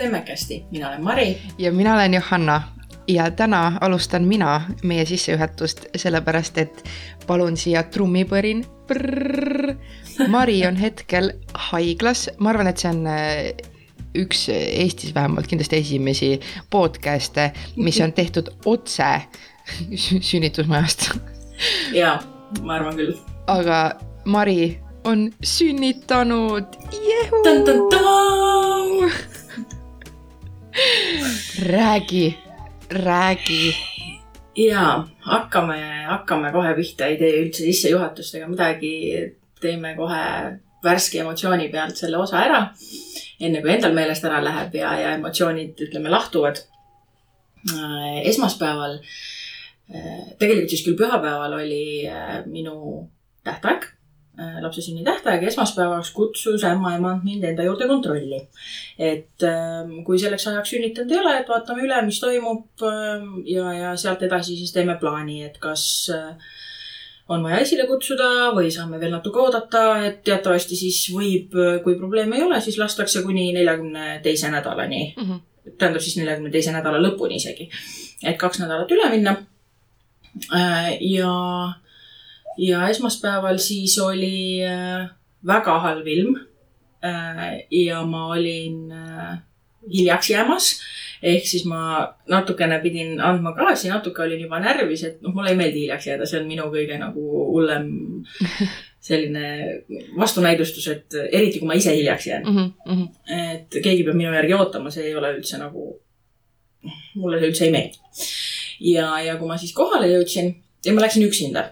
Temmekesti, mina olen Mari. ja mina olen Johanna ja täna alustan mina meie sissejuhatust, sellepärast et palun siia trummipõrin. Mari on hetkel haiglas, ma arvan, et see on äh, üks Eestis vähemalt kindlasti esimesi podcast'e, mis on tehtud otse sünnitusmajast. jaa, ma arvan küll. aga Mari on sünnitanud. Räägi, räägi. ja hakkame, hakkame kohe pihta, ei tee üldse sissejuhatust ega midagi. teeme kohe värske emotsiooni pealt selle osa ära. enne kui endal meelest ära läheb ja, ja emotsioonid, ütleme, lahtuvad. Äh, esmaspäeval, äh, tegelikult siis küll pühapäeval oli äh, minu tähtaeg Äh, lapse sünnitähtaeg esmaspäevaks kutsus ämmaemand mind enda juurde kontrolli. et ähm, kui selleks ajaks sünnitanud ei ole, et vaatame üle, mis toimub ähm, ja, ja sealt edasi siis teeme plaani, et kas äh, on vaja esile kutsuda või saame veel natuke oodata, et teatavasti siis võib, kui probleeme ei ole, siis lastakse kuni neljakümne teise nädalani mm. -hmm. tähendab siis neljakümne teise nädala lõpuni isegi. et kaks nädalat üle minna. Äh, ja esmaspäeval siis oli äh, väga halb ilm. Äh, ja ma olin äh, hiljaks jäämas. ehk siis ma natukene pidin andma gaasi, natuke olin juba närvis, et noh, mulle ei meeldi hiljaks jääda, see on minu kõige nagu hullem selline vastunäidustus, et eriti kui ma ise hiljaks jään mm. -hmm. et keegi peab minu järgi ootama, see ei ole üldse nagu, mulle see üldse ei meeldi. ja, ja kui ma siis kohale jõudsin ja ma läksin üksinda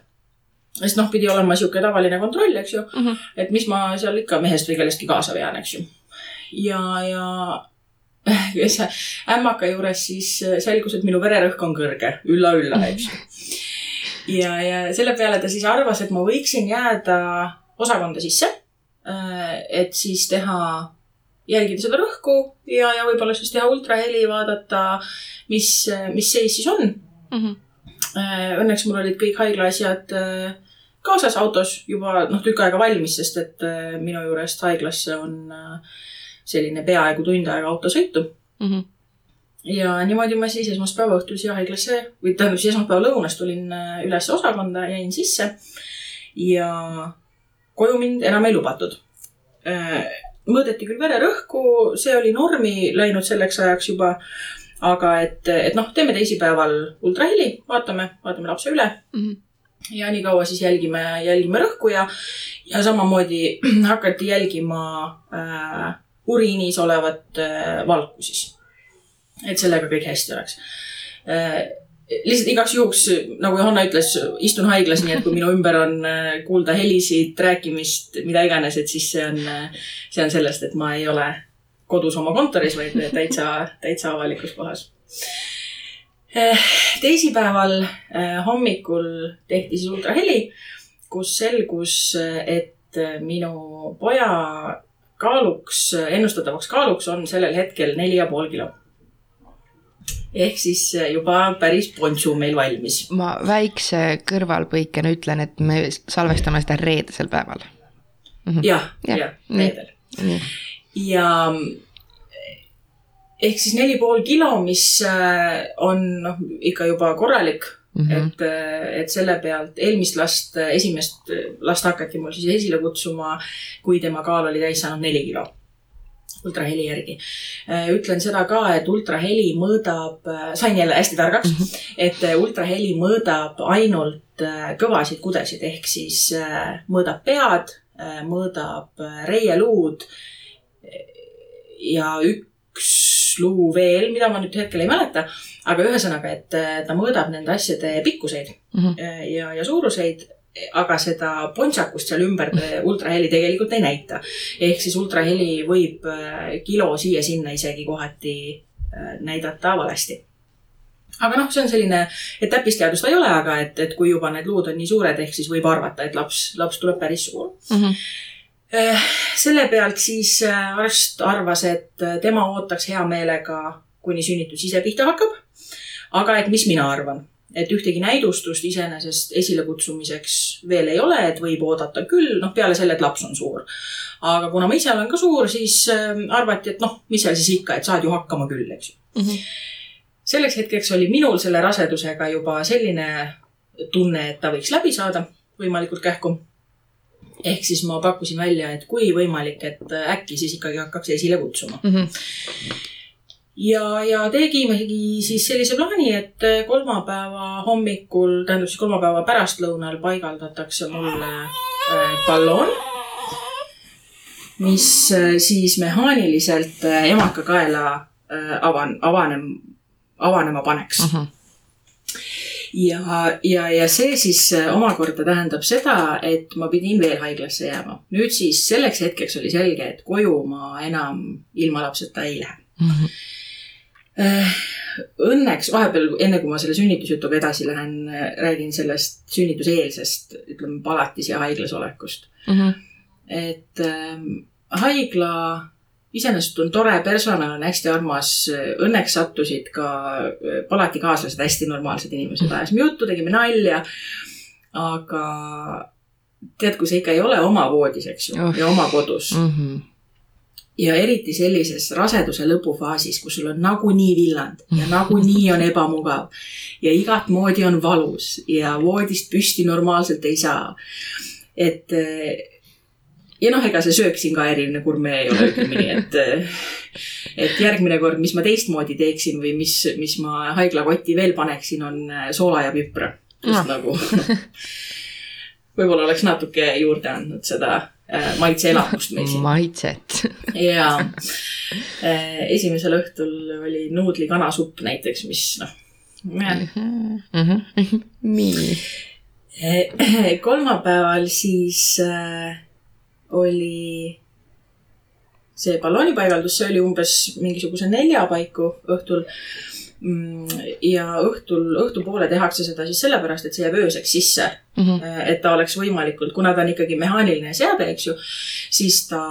sest noh, pidi olema sihuke tavaline kontroll, eks ju mm. -hmm. et mis ma seal ikka mehest või kellestki kaasa vean, eks ju. ja, ja see ämmaka juures siis selgus, et minu vererõhk on kõrge ülla,, ülla-ülla, eks ju. ja, ja selle peale ta siis arvas, et ma võiksin jääda osakonda sisse. Äh, et siis teha, jälgida seda rõhku ja, ja võib-olla siis teha ultraheli, vaadata, mis, mis seis siis on mm. -hmm. Õnneks mul olid kõik haigla asjad äh, kaasas autos juba noh, tükk aega valmis, sest et äh, minu juurest haiglasse on äh, selline peaaegu tund aega autosõitu mm. -hmm. ja niimoodi ma siis esmaspäeva õhtul siia haiglasse või tähendab siis esmaspäeva lõunas tulin äh, üles osakonda, jäin sisse ja koju mind enam ei lubatud. mõõdeti küll vererõhku, see oli normi läinud selleks ajaks juba aga et, et noh, teeme teisipäeval ultraheli, vaatame, vaatame lapse üle mm. -hmm ja nii kaua siis jälgime, jälgime rõhku ja, ja samamoodi hakati jälgima äh, uriinis olevat äh, valku siis. et sellega kõik hästi oleks äh,. lihtsalt igaks juhuks, nagu Johanna ütles, istun haiglas, nii et kui minu ümber on äh, kuulda helisid, rääkimist, mida iganes, et siis see on äh,, see on sellest, et ma ei ole kodus oma kontoris, vaid täitsa, täitsa avalikus kohas teisipäeval eh, hommikul tehti siis ultraheli, kus selgus, et minu poja kaaluks, ennustatavaks kaaluks on sellel hetkel neli ja pool kilo. ehk siis juba päris pontsu meil valmis. ma väikse kõrvalpõikena ütlen, et me salvestame seda reedesel päeval -hmm.. jah, jah, reedel. ja ehk siis neli pool kilo, mis äh, on noh, ikka juba korralik mm. -hmm. et, äh, et selle pealt eelmist last, äh, esimest last hakati mul siis esile kutsuma, kui tema kaal oli täis saanud neli kilo ultraheli järgi. ütlen seda ka, et ultraheli mõõdab, sain jälle hästi targaks mm, -hmm. et ultraheli mõõdab ainult kõvasid kudesid ehk siis mõõdab pead, mõõdab reieluud ja üks luu veel, mida ma nüüd hetkel ei mäleta. aga ühesõnaga, et äh, ta mõõdab nende asjade pikkuseid mm -hmm. ja, ja suuruseid aga seda pontsakust seal ümber ultraheli tegelikult ei näita. ehk siis ultraheli võib äh, kilo siia-sinna isegi kohati näidata valesti. aga noh, see on selline, et täppisteadus ta ei ole, aga et, et kui juba need luud on nii suured, ehk siis võib arvata, et laps, laps tuleb päris suur mm. -hmm selle pealt siis äh, arst arvas, et äh, tema ootaks hea meelega, kuni sünnitus ise pihta hakkab. aga et mis mina arvan, et ühtegi näidustust iseenesest esilekutsumiseks veel ei ole, et võib oodata küll, noh, peale selle, et laps on suur. aga kuna ma ise olen ka suur, siis arvati, et noh, mis seal siis ikka, et saad ju hakkama küll, eks ju mm. -hmm. selleks hetkeks oli minul selle rasedusega juba selline tunne, et ta võiks läbi saada võimalikult kähku. Ehk siis ma pakkusin välja, et kui võimalik, et äkki siis ikkagi hakkaks esile kutsuma mm. -hmm ja, ja tegimegi siis sellise plaani, et kolmapäeva hommikul, tähendab siis kolmapäeva pärastlõunal paigaldatakse mulle äh, balloon, mis äh, siis mehaaniliselt äh, emaka kaela avan, avanem, avanema paneks uh. -huh ja, ja, ja see siis omakorda tähendab seda, et ma pidin veel haiglasse jääma. nüüd siis selleks hetkeks oli selge, et koju ma enam ilma lapseta ei lähe mm. -hmm Äh, õnneks vahepeal, enne kui ma selle sünnitusjutuga edasi lähen, äh, räägin sellest sünnituseelsest, ütleme, palatis ja haiglas olekust mm. -hmm. et äh, haigla iseenesest on tore, personal on hästi armas. Õnneks sattusid ka äh, palatikaaslased, hästi normaalsed inimesed, ajasime juttu, tegime nalja. aga tead, kui sa ikka ei ole oma voodis, eks ju oh., ja oma kodus mm. -hmm ja eriti sellises raseduse lõpufaasis, kus sul on nagunii villand ja nagunii on ebamugav ja igat moodi on valus ja voodist püsti normaalselt ei saa. et ja noh, ega see söök siin ka eriline gurmee ei ole, ütleme nii, et, et järgmine kord, mis ma teistmoodi teeksin või mis, mis ma haiglakotti veel paneksin, on soola ja pipra. just no. nagu võib-olla oleks natuke juurde andnud seda Äh, maitseelamust meil siin. maitset. ja äh, esimesel õhtul oli nuudlikanasupp näiteks, mis noh. Mhm. nii. Äh, kolmapäeval siis äh, oli see balloonipaigaldus, see oli umbes mingisuguse nelja paiku õhtul Mm, ja õhtul, õhtupoole tehakse seda siis sellepärast, et see jääb ööseks sisse mm. -hmm. et ta oleks võimalikult, kuna ta on ikkagi mehaaniline seade, eks ju, siis ta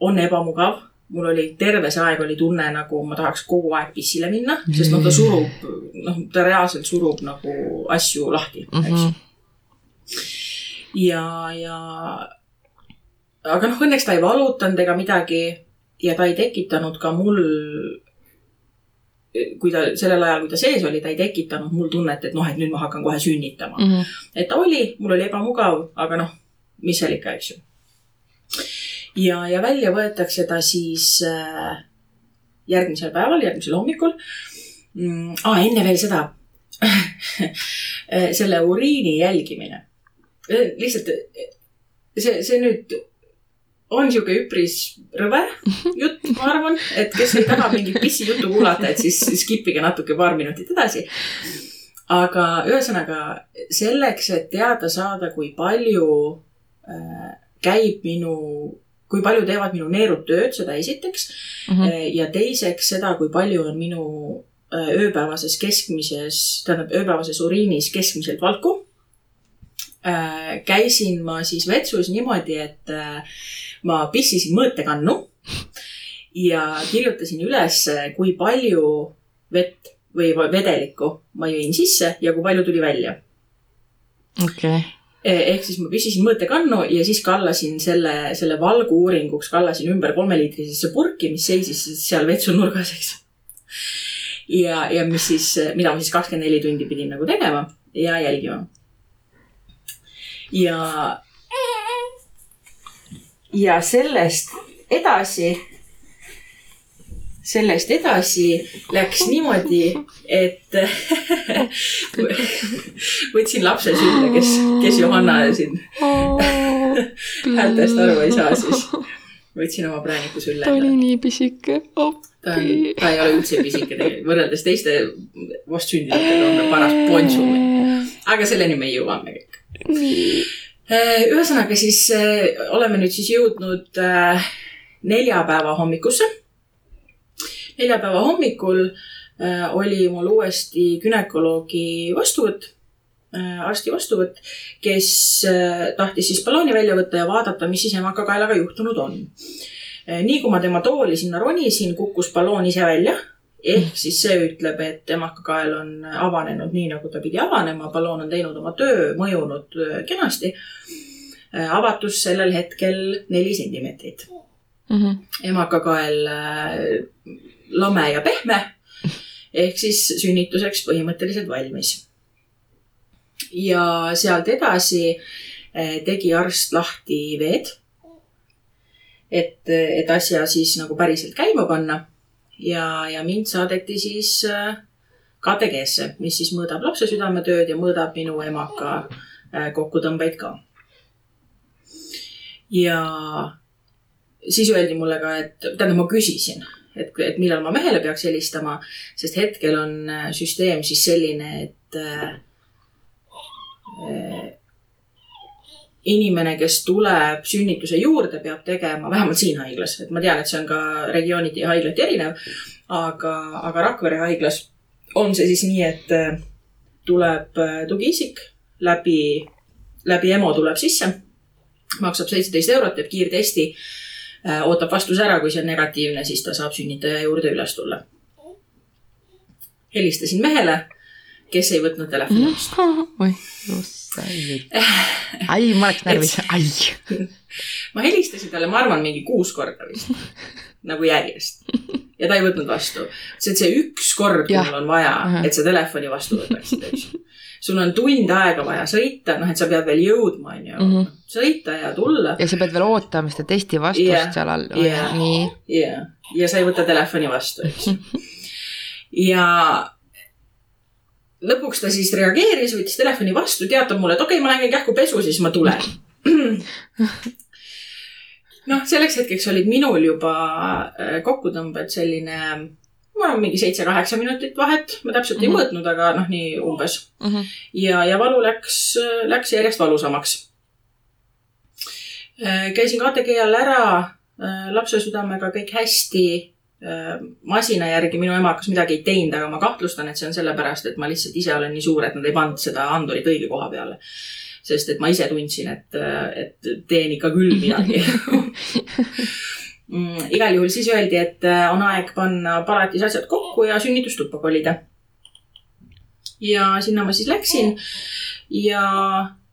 on ebamugav. mul oli terve see aeg oli tunne, nagu ma tahaks kogu aeg pissile minna, sest noh, ta surub, noh, ta reaalselt surub nagu asju lahti, eks ju. Mhm. ja, ja aga noh, õnneks ta ei valutanud ega midagi ja ta ei tekitanud ka mul kui ta sellel ajal, kui ta sees oli, ta ei tekitanud mul tunnet, et noh, et nüüd ma hakkan kohe sünnitama mm. -hmm. et ta oli, mul oli ebamugav, aga noh, mis seal ikka, eks ju. ja, ja välja võetakse ta siis äh, järgmisel päeval, järgmisel hommikul mm,. Ah, enne veel seda selle uriini jälgimine. lihtsalt see, see nüüd on sihuke üpris rõve jutt, ma arvan, et kes ei taha mingit pissijuttu kuulata, et siis skip ige natuke paar minutit edasi. aga ühesõnaga selleks, et teada saada, kui palju äh, käib minu, kui palju teevad minu neerud tööd, seda esiteks mm. -hmm. ja teiseks seda, kui palju on minu äh, ööpäevases keskmises, tähendab ööpäevases uriinis keskmiselt valku äh,. käisin ma siis vetsus niimoodi, et äh, ma pissisin mõõtekannu ja kirjutasin üles, kui palju vett või vedelikku ma jõin sisse ja kui palju tuli välja. okei okay ehk siis ma pissisin mõõtekannu ja siis kallasin selle, selle valgu uuringuks, kallasin ümber kolmeliitrisesse purki, mis seisis seal vetsu nurgas, eks. ja, ja mis siis, mida ma siis kakskümmend neli tundi pidin nagu tegema ja jälgima. ja ja sellest edasi, sellest edasi läks niimoodi, et võtsin lapse sülle, kes, kes Johanna siin häältest aru ei saa, siis võtsin oma prääniku sülle. ta oli nii pisike, appi. ta ei ole üldse pisike tegelikult, võrreldes teiste vastsündinutega on ta paras ponsu. aga selleni me jõuame kõik. nii ühesõnaga siis äh, oleme nüüd siis jõudnud äh, neljapäeva hommikusse. neljapäeva hommikul oli mul uuesti günekoloogi vastuvõtt, arsti vastuvõtt, kes tahtis siis ballooni välja võtta ja vaadata, mis siis emakakaelaga juhtunud on. nii kui ma tema tooli sinna ronisin, kukkus balloon ise välja ehk siis see ütleb, et emakakael on avanenud nii, nagu ta pidi avanema, balloon on teinud oma töö, mõjunud äh, kenasti. avatus sellel hetkel neli sentimeetrit mm. -hmm. emakakael lame ja pehme ehk siis sünnituseks põhimõtteliselt valmis. ja sealt edasi tegi arst lahti veed et, et asja siis nagu päriselt käima panna. Ja, ja mind saadeti siis äh, KTG-sse, mis siis mõõdab lapse südametööd ja mõõdab minu emaka äh, kokkutõmbeid ka. ja siis öeldi mulle ka, et tähendab, ma küsisin, et, et millal ma mehele peaks helistama, sest hetkel on äh, süsteem siis selline, et äh, inimene, kes tuleb sünnituse juurde, peab tegema, vähemalt siin haiglas, et ma tean, et see on ka regiooniti ja haiglati erinev. aga, aga Rakvere haiglas on see siis nii, et äh, tuleb äh, tugiisik läbi, läbi EMO tuleb sisse, maksab seitseteist eurot, teeb kiirtesti, äh, ootab vastuse ära, kui see on negatiivne, siis ta saab sünnitaja juurde üles tulla. helistasin mehele, kes ei võtnud telefoni vastu. oih, ai, ma oleks närvis, ai. ma helistasin talle, ma arvan, mingi kuus korda vist, nagu järjest. ja ta ei võtnud vastu. see, et see üks kord, kui mul on vaja, et sa telefoni vastu võtaksid, eks ju. sul on tund aega vaja sõita, noh, et sa pead veel jõudma, on ju mm, -hmm. sõita ja tulla. ja sa pead veel ootama seda testi vastust yeah, seal all yeah,. nii. ja, ja sa ei võta telefoni vastu, eks ju. ja lõpuks ta siis reageeris, võttis telefoni vastu, teatab mulle, et okei okay,, ma lähen kähku pesu, siis ma tulen. noh, selleks hetkeks olid minul juba äh, kokkutõmbed selline, ma arvan, mingi seitse-kaheksa minutit vahet, ma täpselt mm -hmm. ei mhm. mõõtnud, aga noh, nii umbes mm. -hmm. ja, ja valu läks, läks järjest valusamaks. Äh, käisin KTG all ära, äh, lapse südamega kõik hästi masina järgi minu emakas midagi ei teinud, aga ma kahtlustan, et see on sellepärast, et ma lihtsalt ise olen nii suur, et nad ei pannud seda andurit õige koha peale. sest et ma ise tundsin, et, et teen ikka küll midagi mm, igal juhul siis öeldi, et äh, on aeg panna palatis asjad kokku ja sünnitustuppa kolida. ja sinna ma siis läksin ja Äh,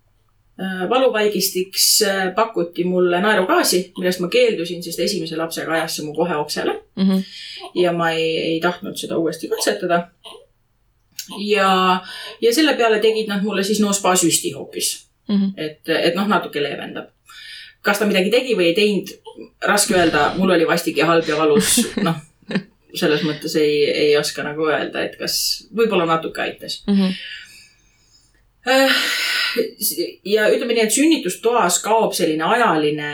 valuvaigistiks äh, pakuti mulle naerugaasi, millest ma keeldusin, sest esimese lapsega ajas see mu kohe oksele mm. -hmm. ja ma ei, ei tahtnud seda uuesti katsetada. ja, ja selle peale tegid nad mulle siis no spa süsti hoopis mm. -hmm. et, et noh, natuke leevendab. kas ta midagi tegi või ei teinud, raske öelda, mul oli vastik ja halb ja valus, noh selles mõttes ei, ei oska nagu öelda, et kas, võib-olla natuke aitas mm. -hmm ja ütleme nii, et sünnitustoas kaob selline ajaline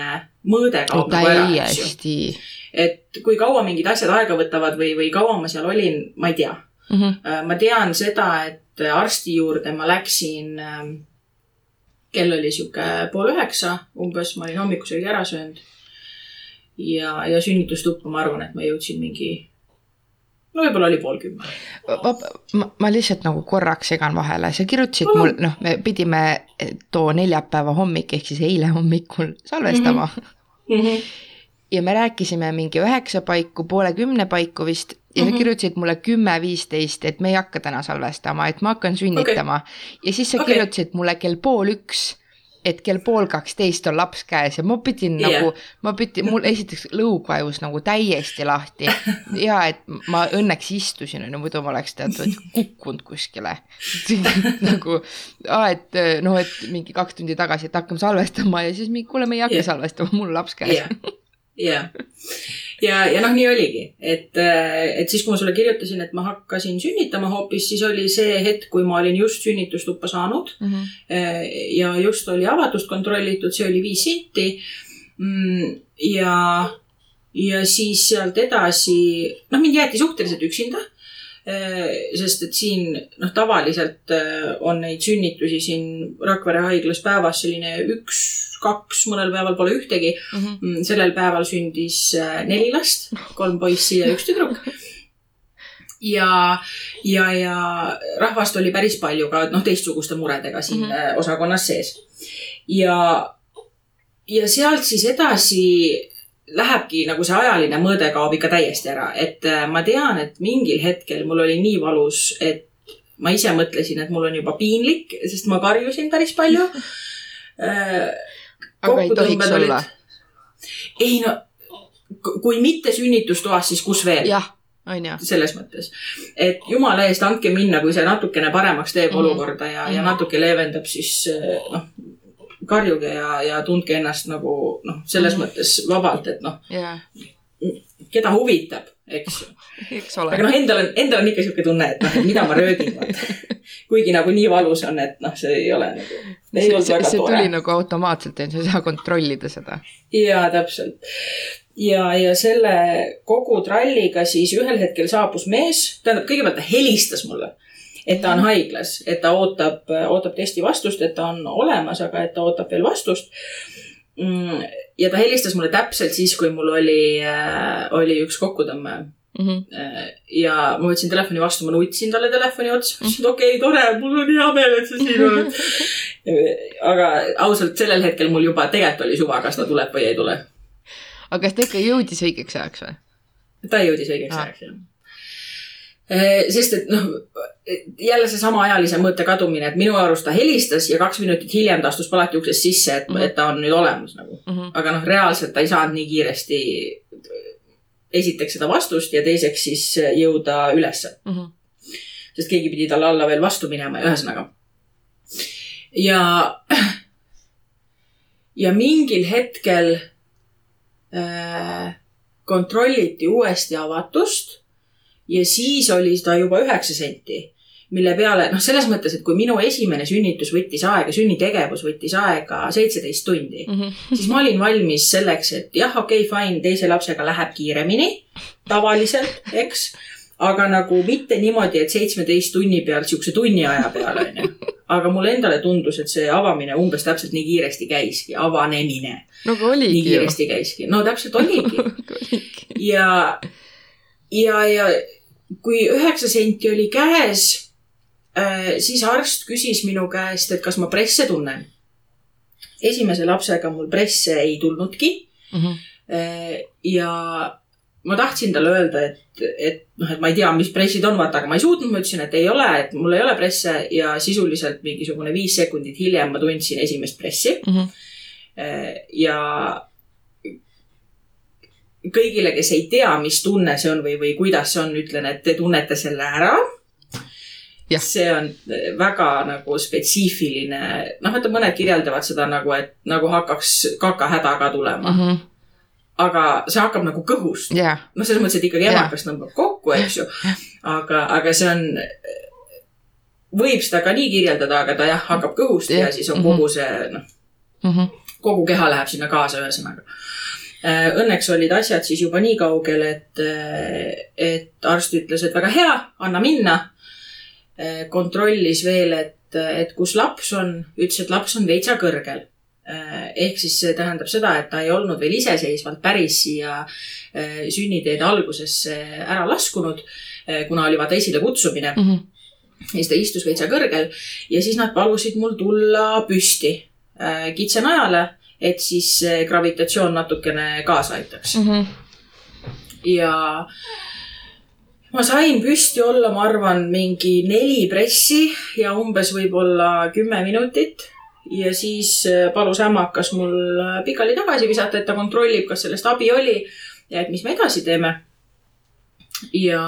mõõde kaob nagu ära, eks ju. et kui kaua mingid asjad aega võtavad või, või kaua ma seal olin, ma ei tea mm. -hmm. ma tean seda, et arsti juurde ma läksin, ähm, kell oli sihuke pool üheksa umbes, ma olin hommikusöögi ära söönud. ja, ja sünnitustuppa ma arvan, et ma jõudsin mingi no võib-olla oli pool kümme. ma, ma lihtsalt nagu korraks segan vahele, sa kirjutasid mul, noh, me pidime too neljapäeva hommik ehk siis eile hommikul salvestama mm. -hmm. ja me rääkisime mingi üheksa paiku, poole kümne paiku vist ja sa mm -hmm. kirjutasid mulle kümme, viisteist, et me ei hakka täna salvestama, et ma hakkan sünnitama okay.. ja siis sa okay. kirjutasid mulle kell pool üks et kell pool kaksteist on laps käes ja ma pidin yeah. nagu, ma pidin, mul esiteks lõug vajus nagu täiesti lahti. ja et ma õnneks istusin, on ju, muidu ma oleks teatud kukkunud kuskile nagu, et noh, et mingi kaks tundi tagasi, et hakkame salvestama ja siis mingi, kuule, me ei hakka yeah. salvestama, mul laps käes yeah jah, ja, ja noh, nii oligi, et, äh, et siis, kui ma sulle kirjutasin, et ma hakkasin sünnitama hoopis, siis oli see hetk, kui ma olin just sünnitustuppa saanud mm. -hmm. ja just oli avatust kontrollitud, see oli viis sinti. Mm, ja, ja siis sealt edasi, noh, mind jäeti suhteliselt üksinda sest et siin noh, tavaliselt äh, on neid sünnitusi siin Rakvere haiglas päevas selline üks, kaks, mõnel päeval pole ühtegi mhm. mm. -hmm. sellel päeval sündis äh, neli last, kolm poissi ja üks tüdruk ja, ja, ja rahvast oli päris palju ka noh, teistsuguste muredega siin mm -hmm. osakonnas sees. ja, ja sealt siis edasi lähebki nagu see ajaline mõõde kaob ikka täiesti ära, et äh, ma tean, et mingil hetkel mul oli nii valus, et ma ise mõtlesin, et mul on juba piinlik, sest ma karjusin päris palju äh,. aga ei tohiks olid... olla? ei no, kui mitte sünnitustoas, siis kus veel? jah on ju. selles mõttes, et jumala eest andke minna, kui see natukene paremaks teeb mm -hmm. olukorda ja mm, -hmm. ja mhm. natuke leevendab, siis äh, noh, karjuge ja, ja tundke ennast nagu noh, selles mm. mõttes vabalt, et noh yeah., keda huvitab, eks ju. aga noh, endal on, endal on ikka sihuke tunne, et noh, et mida ma röögin, kuigi nagu nii valus on, et noh, see ei ole nagu. see, see, see tuli nagu automaatselt, sa ei saa kontrollida seda. jaa, täpselt ja, ja selle kogu tralliga siis ühel hetkel saabus mees, tähendab, kõigepealt ta helistas mulle et ta on haiglas, et ta ootab, ootab testi vastust, et ta on olemas, aga et ta ootab veel vastust. Mm, ja ta helistas mulle täpselt siis, kui mul oli, äh, oli üks kokkutõmme Mm -hmm. ja ma võtsin telefoni vastu, ma nutsin talle telefoni otsa, ütlesin, et okei okay,, tore, mul on hea meel, et sa siin oled. aga ausalt, sellel hetkel mul juba tegelikult oli suva, kas ta tuleb või ei tule. aga kas ta ikka jõudis õigeks ajaks või? ta jõudis õigeks ah. ajaks, jah sest et noh, jälle seesama ajalise mõõte kadumine, et minu arust ta helistas ja kaks minutit hiljem ta astus palati uksest sisse, et mm, -hmm. et ta on nüüd olemas nagu mm. -hmm. aga noh, reaalselt ta ei saanud nii kiiresti esiteks seda vastust ja teiseks siis jõuda ülesse mm. -hmm. sest keegi pidi talle alla veel vastu minema ja ühesõnaga. ja, ja mingil hetkel äh, kontrolliti uuesti avatust ja siis oli ta juba üheksa senti mille peale, noh, selles mõttes, et kui minu esimene sünnitus võttis aega, sünnitegevus võttis aega seitseteist tundi mm, -hmm. siis ma olin valmis selleks, et jah, okei okay,, fine, teise lapsega läheb kiiremini, tavaliselt, eks. aga nagu mitte niimoodi, et seitsmeteist tunni pealt siukse tunni aja peale, onju. aga mulle endale tundus, et see avamine umbes täpselt nii kiiresti käiski, avanemine. no aga oligi nii kiiresti ju. käiski, no täpselt oligi ja, ja, ja kui üheksa senti oli käes, äh, siis arst küsis minu käest, et kas ma presse tunnen. esimese lapsega mul presse ei tulnudki mm. -hmm. ja ma tahtsin talle öelda, et, et noh, et ma ei tea, mis pressid on, vaata, aga ma ei suutnud, ma ütlesin, et ei ole, et mul ei ole presse ja sisuliselt mingisugune viis sekundit hiljem ma tundsin esimest pressi mm. -hmm. ja kõigile, kes ei tea, mis tunne see on või, või kuidas see on, ütlen, et te tunnete selle ära. see on väga nagu spetsiifiline, noh, vaata mõned kirjeldavad seda nagu, et nagu hakkaks kakahäda ka tulema mm. -hmm aga see hakkab nagu kõhust yeah.. noh, selles mõttes, et ikkagi emakas yeah. tõmbab kokku, eks ju. aga, aga see on, võib seda ka nii kirjeldada, aga ta jah, hakkab kõhust yeah. ja siis on kogu see noh mm -hmm., kogu keha läheb sinna kaasa, ühesõnaga Äh, õnneks olid asjad siis juba nii kaugel, et, äh, et arst ütles, et väga hea, anna minna. Äh, kontrollis veel, et, et kus laps on, ütles, et laps on veitsa kõrgel. ehk siis see tähendab seda, et ta ei olnud veel iseseisvalt päris siia sünniteede algusesse ära laskunud, kuna oli vaata esilekutsumine mm. -hmm. ja siis ta istus veitsa kõrgel ja siis nad palusid mul tulla püsti kitsenajale et siis gravitatsioon natukene kaasa aitaks mm. -hmm. ja ma sain püsti olla, ma arvan, mingi neli pressi ja umbes võib-olla kümme minutit. ja siis äh, palus ämmakas mul äh, pikali tagasi visata, et ta kontrollib, kas sellest abi oli ja et mis me edasi teeme. ja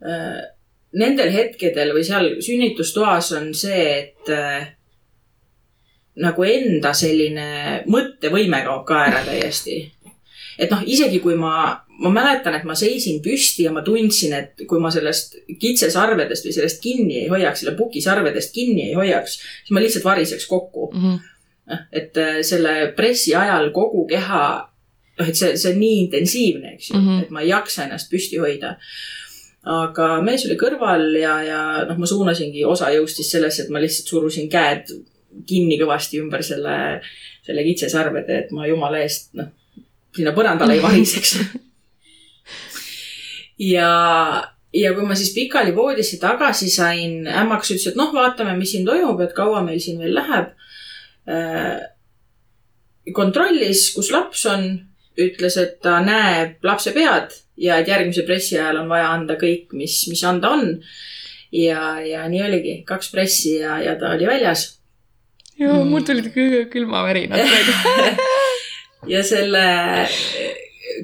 äh, nendel hetkedel või seal sünnitustoas on see, et äh, nagu enda selline mõttevõime kaob ka ära täiesti. et noh, isegi kui ma, ma mäletan, et ma seisin püsti ja ma tundsin, et kui ma sellest kitsesarvedest või sellest kinni ei hoiaks, selle pukisarvedest kinni ei hoiaks, siis ma lihtsalt variseks kokku mm. -hmm. et äh, selle pressi ajal kogu keha, noh, et see, see on nii intensiivne, eks ju mm, -hmm. et ma ei jaksa ennast püsti hoida aga mees oli kõrval ja, ja noh, ma suunasingi osa jõust siis sellesse, et ma lihtsalt surusin käed kinni kõvasti ümber selle, selle kitsesarvede, et ma jumala eest, noh, sinna põrandale ei variseks ja, ja kui ma siis pikali voodisse tagasi sain, ämmaks ütles, et noh, vaatame, mis siin toimub, et kaua meil siin veel läheb. Äh, kontrollis, kus laps on ütles, et ta näeb lapse pead ja et järgmise pressi ajal on vaja anda kõik, mis, mis anda on. ja, ja nii oligi, kaks pressi ja, ja ta oli väljas. joo, mul tulid külmavärinad praegu. ja selle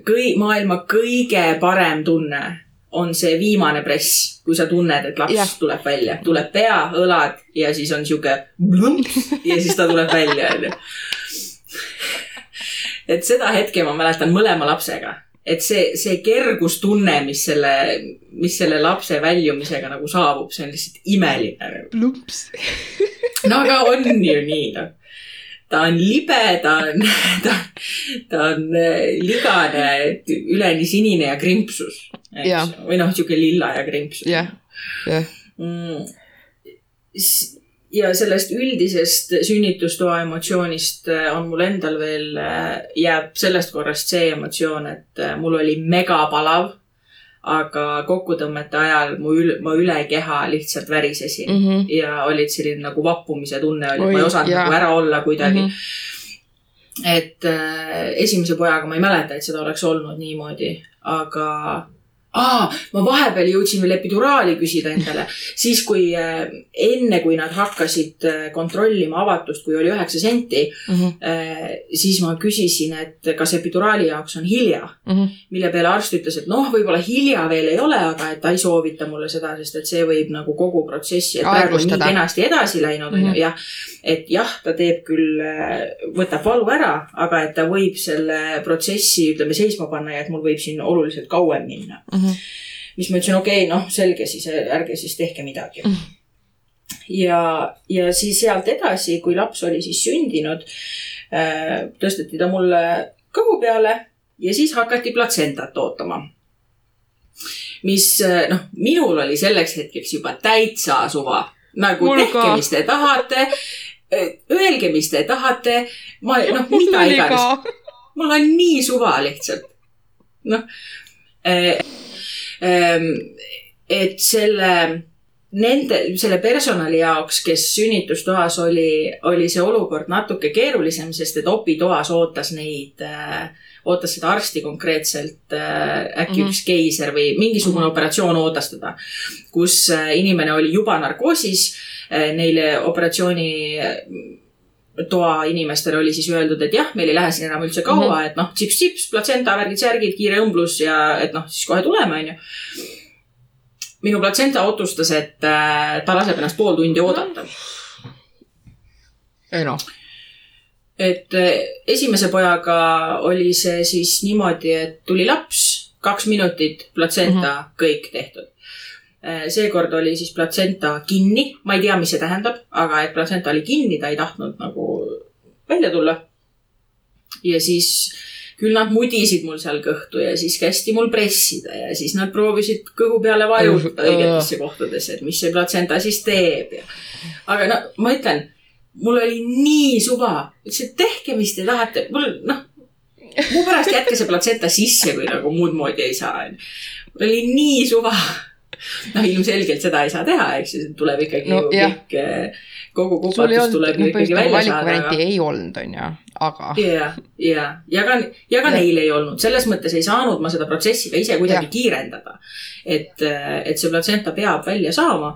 kõi-, maailma kõige parem tunne on see viimane press, kui sa tunned, et laps yeah. tuleb välja, tuleb pea, õlad ja siis on sihuke ja siis ta tuleb välja, onju. et seda hetke ma mäletan mõlema lapsega, et see, see kergustunne, mis selle, mis selle lapse väljumisega nagu saabub, see on lihtsalt imeline. lumps. no aga on ju nii, noh. ta on libe, ta on, ta, ta on äh, ligane, üleni sinine ja krimpsus, eks. või noh, sihuke lilla ja krimpsus. jah, jah. Ja sellest üldisest sünnitustoa emotsioonist äh, on mul endal veel, jääb sellest korrast see emotsioon, et äh, mul oli megapalav, aga kokkutõmmete ajal mu üle, ma üle keha lihtsalt värisesin mm. -hmm. ja olid selline nagu vappumise tunne oli, ma ei osanud jaa. nagu ära olla kuidagi mm. -hmm. et äh, esimese pojaga ma ei mäleta, et seda oleks olnud niimoodi, aga aa, ma vahepeal jõudsin veel epiduraali küsida endale, siis kui äh, enne, kui nad hakkasid äh, kontrollima avatust, kui oli üheksa senti, Mhm. siis ma küsisin, et kas epiduraali jaoks on hilja, Mhm. mille peale arst ütles, et noh, võib-olla hilja veel ei ole, aga et ta ei soovita mulle seda, sest et see võib nagu kogu protsessi, et praegu on nii kenasti edasi läinud, on Mhm. ju, jah. Et jah, ta teeb küll, võtab valu ära, aga et ta võib selle protsessi, ütleme, seisma panna ja et mul võib siin oluliselt kauem minna. Mhm. mis ma ütlesin, okei okay,, noh, selge siis, ärge siis tehke midagi Mhm. ja, ja siis sealt edasi, kui laps oli siis sündinud, tõsteti ta mulle kõhu peale ja siis hakati platsentat ootama. mis noh, minul oli selleks hetkeks juba täitsa suva, nagu Mul tehke mis te tahate. Öelge, mis te tahate, ma noh, mida iganes, mul on nii suva lihtsalt. noh, et selle, nende, selle personali jaoks, kes sünnitustoas oli, oli see olukord natuke keerulisem, sest et opitoas ootas neid äh, ootas seda arsti konkreetselt äh,, äkki mm. -hmm. üks keiser või mingisugune mm -hmm. operatsioon ootas teda, kus inimene oli juba narkoosis neile operatsiooni äh, toa inimestele oli siis öeldud, et jah, meil ei lähe siin enam üldse kaua mm, -hmm. et noh, tsips-tsips, platsenta, värgid-särgid, kiire õmblus ja et noh, siis kohe tuleme, onju. minu platsenta otsustas, et äh, ta laseb ennast pool tundi oodata. ei noh, et äh, esimese pojaga oli see siis niimoodi, et tuli laps, kaks minutit, platsenta mm, -hmm. kõik tehtud. Seekord oli siis platsenta kinni, ma ei tea, mis see tähendab, aga et platsenta oli kinni, ta ei tahtnud nagu välja tulla. ja siis küll nad mudisid mul seal kõhtu ja siis kästi mul pressida ja siis nad proovisid kõhu peale vajutada õigetesse kohtadesse, et mis see platsenta siis teeb ja. aga no ma ütlen, mul oli nii suva, ütlesin, et tehke, mis te tahate, mul noh, mu pärast jätke see platsenta sisse, kui nagu muud moodi ei saa, onju. mul oli nii suva. noh, ilmselgelt seda ei saa teha, eks ju, tuleb ikkagi No ju kõik, kogu sul ei kupatus tuleb ju noh, ikkagi välja saada. ei olnud, onju, aga ja, ja, ja ka, ja ka Jah. neil ei olnud, selles mõttes ei saanud ma seda protsessi ka ise kuidagi Jah. kiirendada. et, et see platsenta peab välja saama,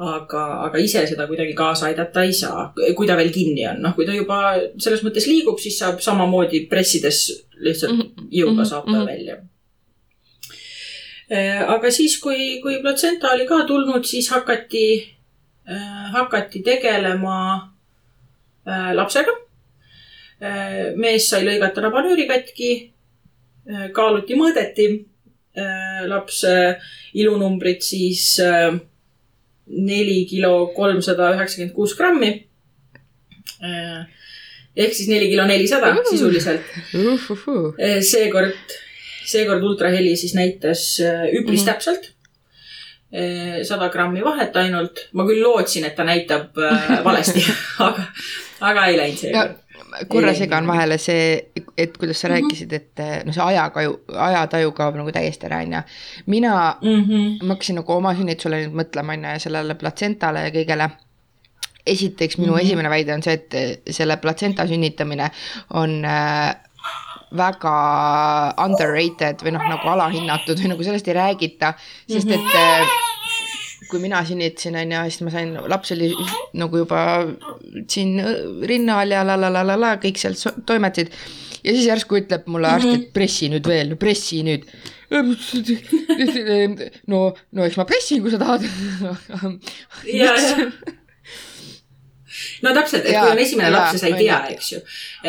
aga, aga ise seda kuidagi kaasa aidata ei saa, kui ta veel kinni on, noh, kui ta juba selles mõttes liigub, siis saab samamoodi pressides lihtsalt Mhm, jõuga mhm, saab ta mhm. välja. Aga siis, kui, kui platsenta oli ka tulnud, siis hakati, hakati tegelema äh, lapsega. mees sai lõigata nabanööri katki, kaaluti, mõõdeti lapse ilunumbrit siis äh, neli kilo kolmsada üheksakümmend kuus grammi. ehk siis neli kilo nelisada sisuliselt. seekord, seekord ultraheli siis näitas äh, üpris Mhm. täpselt. sada grammi vahet ainult, ma küll lootsin, et ta näitab äh, valesti, aga, aga ei läinud seekord. korra Ei segan vahele see, et kuidas sa Mhm. rääkisid, et no see ajakaju, ajataju kaob nagu täiesti ära, onju. mina, Mhm. ma hakkasin nagu oma sünnitusele nüüd mõtlema, onju, ja sellele platsentale ja kõigele. esiteks minu mm. -hmm. esimene väide on see, et selle platsenta sünnitamine on äh, väga underrated või noh, nagu alahinnatud või nagu sellest ei räägita, sest et mm -hmm. kui mina sünnitasin, on ju, siis ma sain, laps oli nagu juba siin rinna all ja la la la la la, kõik seal toimetasid. ja siis järsku ütleb mulle arst, et mhm. pressi nüüd veel, pressi nüüd no, no eks ma pressin, kui sa tahad ja no täpselt, et ja, kui on esimene ja, laps ja sa ei tea, eks ju.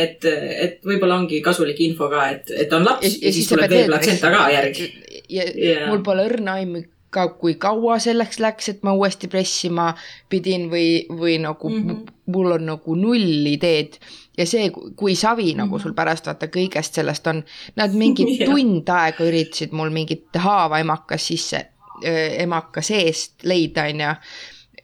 et, et võib-olla ongi kasulik info ka, et, et on laps ja, ja, ja siis tuleb veel platsenta ka järgi. ja, mul pole õrna aimu ka, kui kaua selleks läks, et ma uuesti pressima pidin või, või nagu mm -hmm. mul on nagu null ideed ja see, kui savi nagu mhm. sul pärast vaata kõigest sellest on, nad mingi tund aega üritasid mul mingit haava emakas sisse, emaka seest leida, onju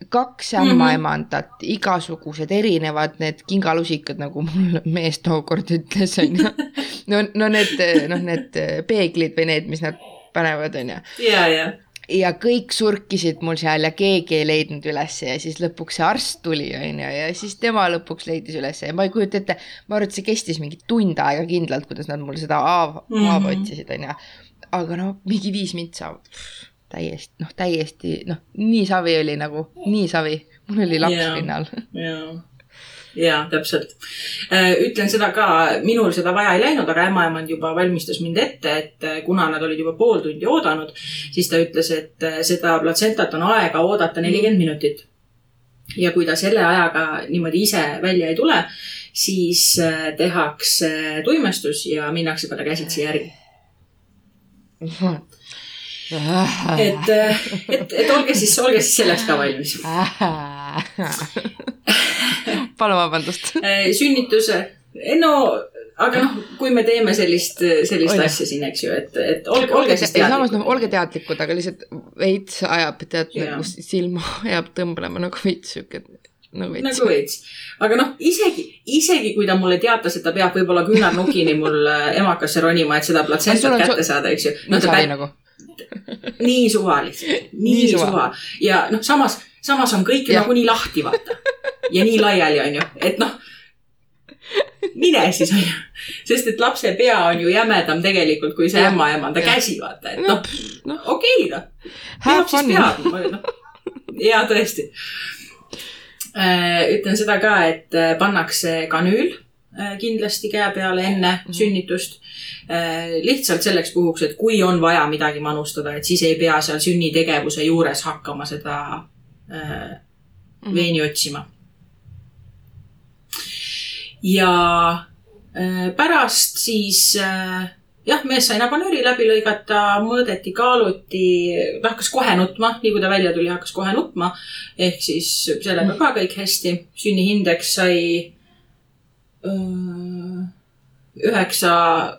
kaks ämmaemandat mm, -hmm. igasugused erinevad need kingalusikad, nagu mul mees tookord ütles, onju. no, no need, noh, need peeglid või need, mis nad panevad, onju. ja, ja ja kõik surkisid mul seal ja keegi ei leidnud ülesse ja siis lõpuks see arst tuli, onju, ja siis tema lõpuks leidis ülesse ja ma ei kujuta ette, ma arvan, et see kestis mingi tund aega kindlalt, kuidas nad mul seda haava mm -hmm. otsisid, onju. aga no mingi viis mintsa täiesti, noh, täiesti, noh, nii savi oli nagu, nii savi. mul oli laps yeah. pinnal. jaa, jaa, täpselt. Äh, ütlen seda ka, minul seda vaja ei läinud, aga ämmaemand juba valmistas mind ette, et äh, kuna nad olid juba pool tundi oodanud, siis ta ütles, et äh, seda platsentat on aega oodata nelikümmend minutit. ja kui ta selle ajaga niimoodi ise välja ei tule, siis tehakse tuimestus ja minnakse talle käsitsi järgi et, et, et olge siis, olge siis selleks ka valmis. palun vabandust. Äh, sünnituse, no aga noh, kui me teeme sellist, sellist Oida. asja siin, eks ju, et, et olge, olge siis teadlikud. samas noh, olge teadlikud, aga lihtsalt veits ajab, tead nagu silma ajab tõmblema nagu veits sihuke no veits. nagu veits. aga noh, isegi, isegi kui ta mulle teatas, et ta peab võib-olla küünarnukini mul emakasse ronima, et seda platsentat kätte saada, eks ju. no ta peab, nagu nii suva lihtsalt, nii, nii suva, suva. ja noh, samas, samas on kõik nagunii lahti, vaata. ja nii laiali, on ju, et noh mine siis onju, sest et lapse pea on ju jämedam tegelikult kui see ämmaemanda käsi, vaata, et noh no, okei noh. peab siis peab, noh. ja tõesti. Äh, ütlen seda ka, et äh, pannakse kanüül kindlasti käe peale enne mm -hmm. sünnitust Äh, lihtsalt selleks puhuks, et kui on vaja midagi manustada, et siis ei pea seal sünnitegevuse juures hakkama seda äh, mhm. veeni otsima. ja äh, pärast siis jah, mees sai nabanööri läbi lõigata, mõõdeti, kaaluti, ta hakkas kohe nutma, nii kui ta välja tuli, hakkas kohe nutma. ehk siis sellega ka kõik hästi, sünnihindeks sai üheksa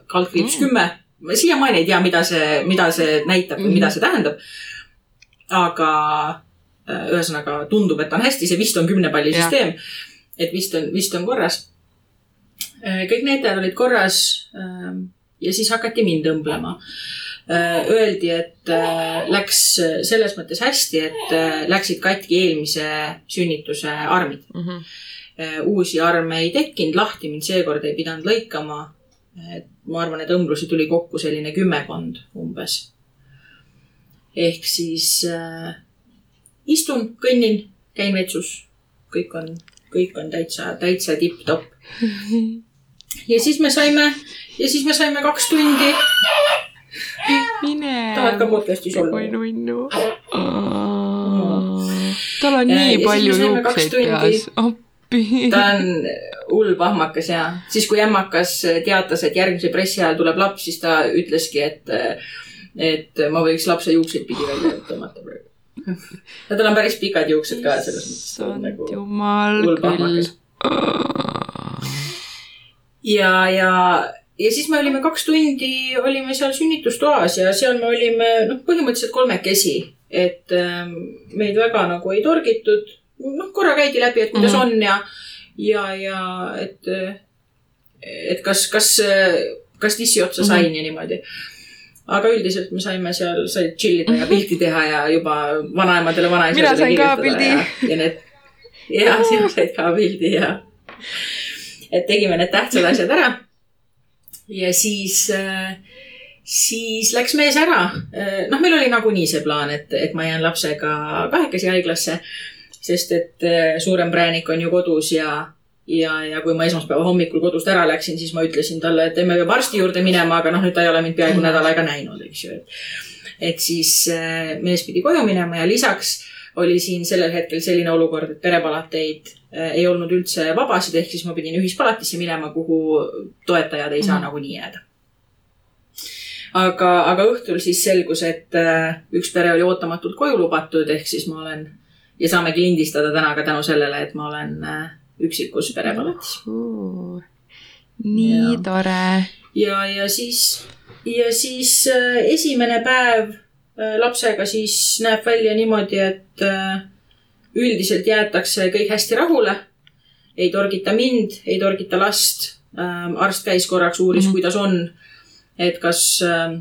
kaldkriips mm. kümme. ma siiamaani ei tea, mida see, mida see näitab või mm. mida see tähendab. aga ühesõnaga tundub, et on hästi, see vist on kümnepallisüsteem. et vist on, vist on korras. Kõik näitajad olid korras. Ja siis hakati mind õmblema. Öeldi, et läks selles mõttes hästi, et läksid katki eelmise sünnituse armid mm. -hmm uusi arme ei tekkinud, lahti mind seekord ei pidanud lõikama. et ma arvan, et õmblusi tuli kokku selline kümmekond umbes. ehk siis äh, istun, kõnnin, käin vetsus, kõik on, kõik on täitsa, täitsa tipp-topp. ja siis me saime, ja siis me saime kaks tundi. mine. tahad ka podcast'is olla? oi nunnu. tal on nii palju juukseid peas appi. ta on hull pahmakas ja siis, kui ämmakas teatas, et järgmise pressi ajal tuleb laps, siis ta ütleski, et, et ma võiks lapse juukseid pidi välja tõmmata praegu. ja tal on päris pikad juuksed ka selles mõttes. Nagu jumal küll. ja, ja, ja siis me olime kaks tundi, olime seal sünnitustoas ja seal me olime, noh, põhimõtteliselt kolmekesi, et ähm, meid väga nagu ei torgitud noh, korra käidi läbi, et kuidas mm -hmm. on ja, ja, ja et, et kas, kas, kas tissi otsa sain mm -hmm. ja niimoodi. aga üldiselt me saime seal, sai chill ida ja pilti teha ja juba vanaemadele, vanaisadele. mina sain ka pildi. ja need, ja sina said ka pildi ja, et tegime need tähtsad asjad ära ja siis siis läks mees ära. noh, meil oli nagunii see plaan, et, et ma jään lapsega kahekesi haiglasse, sest et äh, suurem präänik on ju kodus ja, ja, ja kui ma esmaspäeva hommikul kodust ära läksin, siis ma ütlesin talle, et me peame arsti juurde minema, aga noh, nüüd ta ei ole mind peaaegu mm. nädal aega näinud, eks ju. et siis äh, mees pidi koju minema ja lisaks oli siin sellel hetkel selline olukord, et perepalateid äh, ei olnud üldse vabasid, ehk siis ma pidin ühispalatisse minema, kuhu toetajad ei saa mm. nagunii jääda aga, aga õhtul siis selgus, et üks pere oli ootamatult koju lubatud, ehk siis ma olen ja saamegi lindistada täna ka tänu sellele, et ma olen äh, üksikus perepalatis uh,. nii ja. tore. ja, ja siis, ja siis äh, esimene päev lapsega siis näeb välja niimoodi, et üldiselt jäetakse kõik hästi rahule. ei torgita mind, ei torgita last. arst käis korraks, uuris mm, -hmm. kuidas on et kas, äh,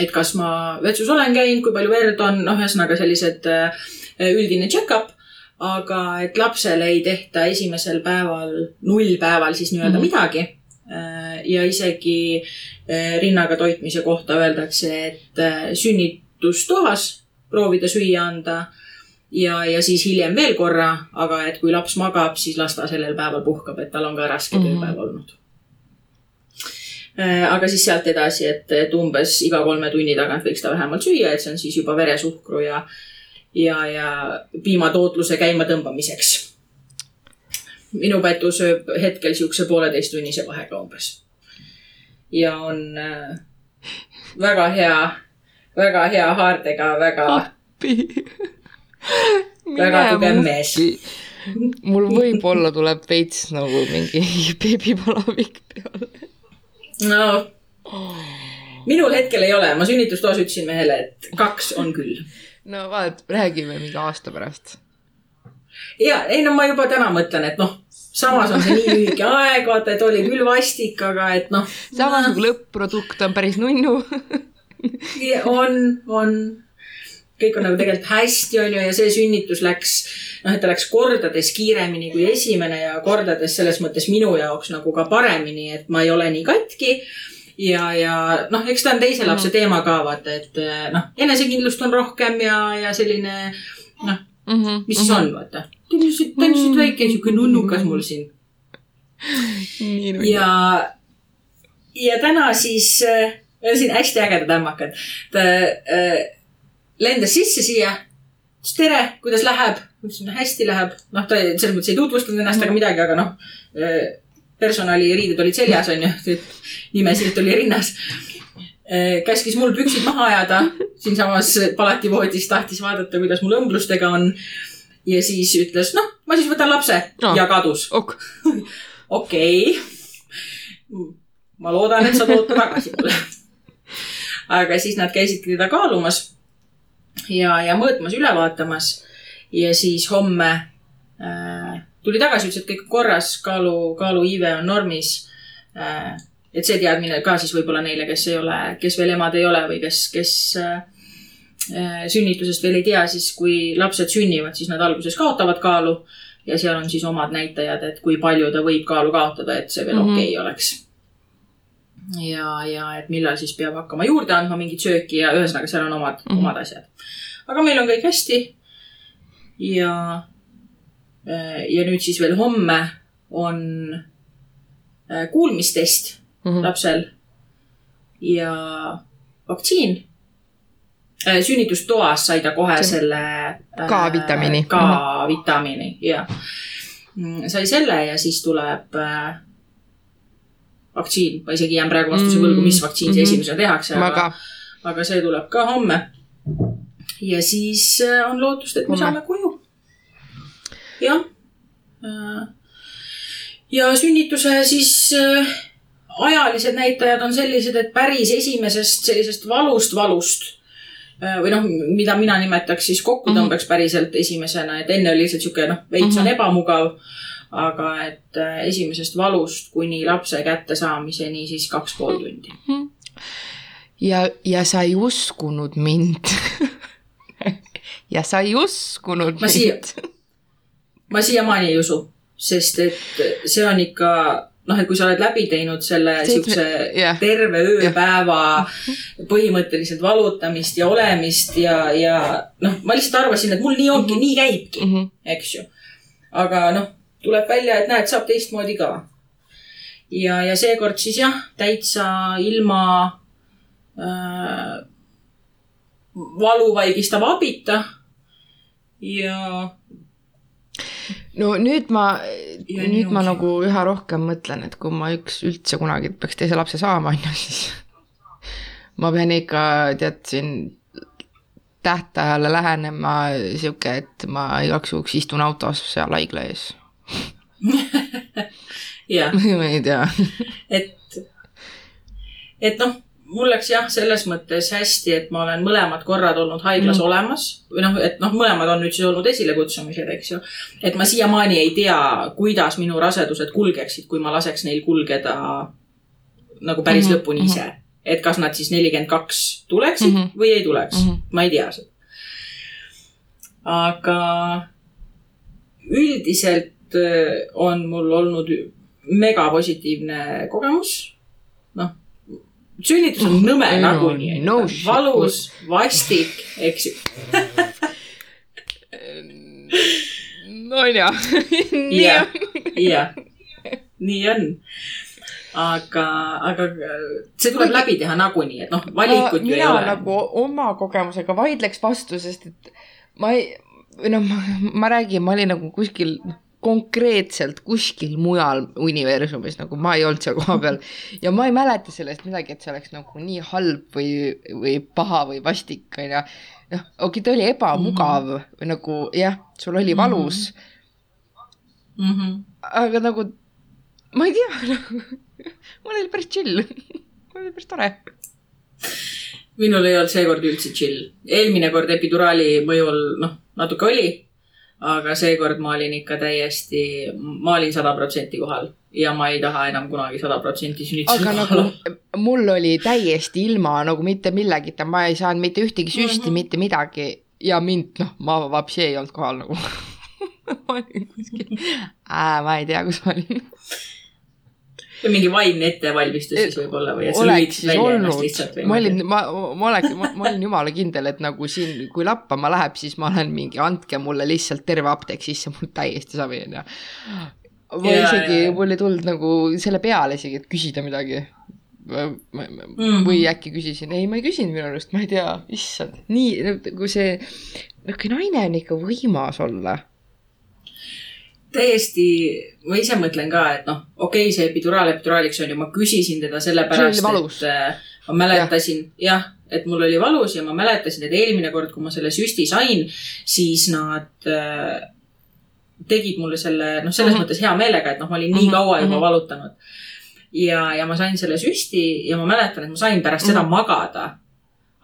et kas ma vetsus olen käinud, kui palju verd on, noh, ühesõnaga sellised äh, üldine check-up. aga et lapsele ei tehta esimesel päeval, nullpäeval siis nii-öelda mm -hmm. midagi. Äh, ja isegi rinnaga toitmise kohta öeldakse, et sünnitustoas proovida süüa anda ja, ja siis hiljem veel korra, aga et kui laps magab, siis las ta sellel päeval puhkab, et tal on ka raske mm -hmm. tööpäev olnud Äh, aga siis sealt edasi, et, et umbes iga kolme tunni tagant võiks ta vähemalt süüa, et see on siis juba veresuhkru ja, ja, ja piimatootluse käimatõmbamiseks. minu Pätu sööb hetkel siukse pooleteisttunnise vahega umbes. ja on äh, väga hea, väga hea haardega, väga. appi. väga tugev mees mul võib-olla tuleb veits nagu mingi beebipalavik peale no minul hetkel ei ole, ma sünnitustoas ütlesin mehele, et kaks on küll. No vaat, räägime mingi aasta pärast. ja ei no ma juba täna mõtlen, et noh, samas on see nii lühike aeg, vaata, et oli küll vastik, aga et noh. samas nagu lõpp-produkt on päris nunnu on, on kõik on nagu tegelikult hästi, on ju, ja see sünnitus läks, noh, et ta läks kordades kiiremini kui esimene ja kordades selles mõttes minu jaoks nagu ka paremini, et ma ei ole nii katki. Ja, ja noh, eks ta on teise mhm. lapse teema ka vaata, et noh, enesekindlust on rohkem ja, ja selline noh mm, -hmm, mis siis mm -hmm. on, vaata. ta on lihtsalt, ta on lihtsalt väike sihuke nunnukas mul siin. ja, ja täna siis äh, siin hästi ägedad ämmakad. ta äh, lendas sisse siia. tere, kuidas läheb? ma ütlesin, hästi läheb. noh, ta selles mõttes ei tutvustanud ennast ega midagi, aga noh, äh, personaliriided olid seljas, onju. nimesilt oli rinnas. Äh, käskis mul püksid maha ajada siinsamas palativoodis, tahtis vaadata, kuidas mul õmblustega on. ja siis ütles, noh, ma siis võtan lapse no. ja kadus. okei. ma loodan, et sa tood ta tagasi mulle. aga siis nad käisidki teda kaalumas ja, ja mõõtmas, üle vaatamas. ja siis homme äh, tuli tagasi, ütles, et kõik on korras, kaalu, kaaluiive on normis äh,. et see teadmine ka siis võib-olla neile, kes ei ole, kes veel emad ei ole või kes, kes äh, äh, sünnitusest veel ei tea, siis kui lapsed sünnivad, siis nad alguses kaotavad kaalu ja seal on siis omad näitajad, et kui palju ta võib kaalu kaotada, et see veel mm -hmm. okei okay oleks ja, ja et millal siis peab hakkama juurde andma mingit sööki ja ühesõnaga seal on omad mm, -hmm. omad asjad. aga meil on kõik hästi. ja, ja nüüd siis veel homme on äh, kuulmistest mm -hmm. lapsel ja vaktsiin. Äh, sünnitustoas sai ta kohe see, selle K-vitamiini. K-vitamiini, jah. Mm, sai selle ja siis tuleb äh, vaktsiin, ma isegi jään praegu vastuse võlgu, mis vaktsiin see mm -hmm. esimesena tehakse, aga, aga see tuleb ka homme. ja siis äh, on lootust, et me homme. saame koju. Jah. Äh, ja sünnituse siis äh, ajalised näitajad on sellised, et päris esimesest sellisest valust, valust või noh, mida mina nimetaks siis kokkutõmbeks mhm. päriselt esimesena, et enne oli lihtsalt sihuke noh, veits mm -hmm. on ebamugav aga et äh, esimesest valust kuni lapse kättesaamiseni siis kaks pool tundi. Mhm. ja, ja sa ei uskunud mind ja sa ei uskunud ma siia, mind. Ma siiamaani ei usu, sest et see on ikka noh, et kui sa oled läbi teinud selle siukse jah. terve ööpäeva põhimõtteliselt valutamist ja olemist ja, ja noh, ma lihtsalt arvasin, et mul nii ongi mm, -hmm. nii käibki, mm. -hmm. eks ju. aga noh, tuleb välja, et näed, saab teistmoodi ka. ja, ja seekord siis jah, täitsa ilma äh, valuvaigistava abita. ja no nüüd ma, nüüd ma nagu üha rohkem mõtlen, et kui ma üks üldse kunagi peaks teise lapse saama, on ju, siis ma pean ikka, tead, siin tähtajale lähenema sihuke, et ma igaks juhuks istun autos seal haigla ees. jah, ma ei tea. et, et noh, mul läks jah, selles mõttes hästi, et ma olen mõlemad korrad olnud haiglas Mm. olemas või noh, et noh, mõlemad on nüüd siis olnud esilekutsumised, eks ju. et ma siiamaani ei tea, kuidas minu rasedused kulgeksid, kui ma laseks neil kulgeda nagu päris mm -hmm. lõpuni mhm. ise. et kas nad siis nelikümmend kaks tuleksid mm. -hmm. või ei tuleks mm. -hmm. ma ei tea seda. aga üldiselt äh, on mul olnud megapositiivne kogemus. noh, sünnitus on nõme Ei no, nagunii no valus, vastik, eks ju. no on ju. jah, jah, nii on. aga, aga see tuleb Kuigi- läbi teha nagunii, et noh, valikut ju ei mina ole. nagu oma kogemusega vaidleks vastu, sest et ma ei, või noh, ma räägin, ma olin nagu kuskil konkreetselt kuskil mujal universumis, nagu ma ei olnud seal kohapeal ja ma ei mäleta sellest midagi, et see oleks nagu nii halb või, või paha või vastik, onju. noh, okei, ta oli ebamugav mm -hmm. või nagu jah, sul oli valus mm, mm. -hmm. -hmm. aga nagu ma ei tea nagu,, mul oli päris chill, mul oli päris tore minul ei olnud seekord üldse chill. eelmine kord epiduraali mõjul, noh, natuke oli. Aga seekord ma olin ikka täiesti, ma olin sada protsenti kohal ja ma ei taha enam kunagi sada protsenti sünnitusel aga kohal nagu mul oli täiesti ilma nagu mitte millegita, ma ei saanud mitte ühtegi süsti mm. -hmm. mitte midagi ja mind, noh, ma vapsi ei olnud kohal nagu. ma olin kuskil, ma ei tea, kus ma olin. Mingi vaimne ettevalmistus siis võib-olla või et sa lülitasid välja ennast olnud lihtsalt, või ma olin, ma, ma oleks, ma olin jumala kindel, et nagu siin, kui lappama läheb, siis ma olen mingi, andke mulle lihtsalt terve apteek sisse, mul täiesti savi onju. ma Jaa, isegi mul ei tulnud nagu selle peale isegi, et küsida midagi. Mhm. või äkki küsisin, ei, ma ei küsinud minu arust, ma ei tea, issand, nii nagu see, kui naine on ikka võimas olla. täiesti, ma ise mõtlen ka, et noh, okei okay,, see epiduraal epiduraaliks on ju, ma küsisin teda sellepärast, et äh, ma mäletasin jah ja,, et mul oli valus ja ma mäletasin, et eelmine kord, kui ma selle süsti sain, siis nad äh, tegid mulle selle, noh, selles mm Mhm. -hmm. mõttes hea meelega, et noh, ma olin nii Mhm, kaua juba mhm. valutanud. ja, ja ma sain selle süsti ja ma mäletan, et ma sain pärast Mhm. seda magada.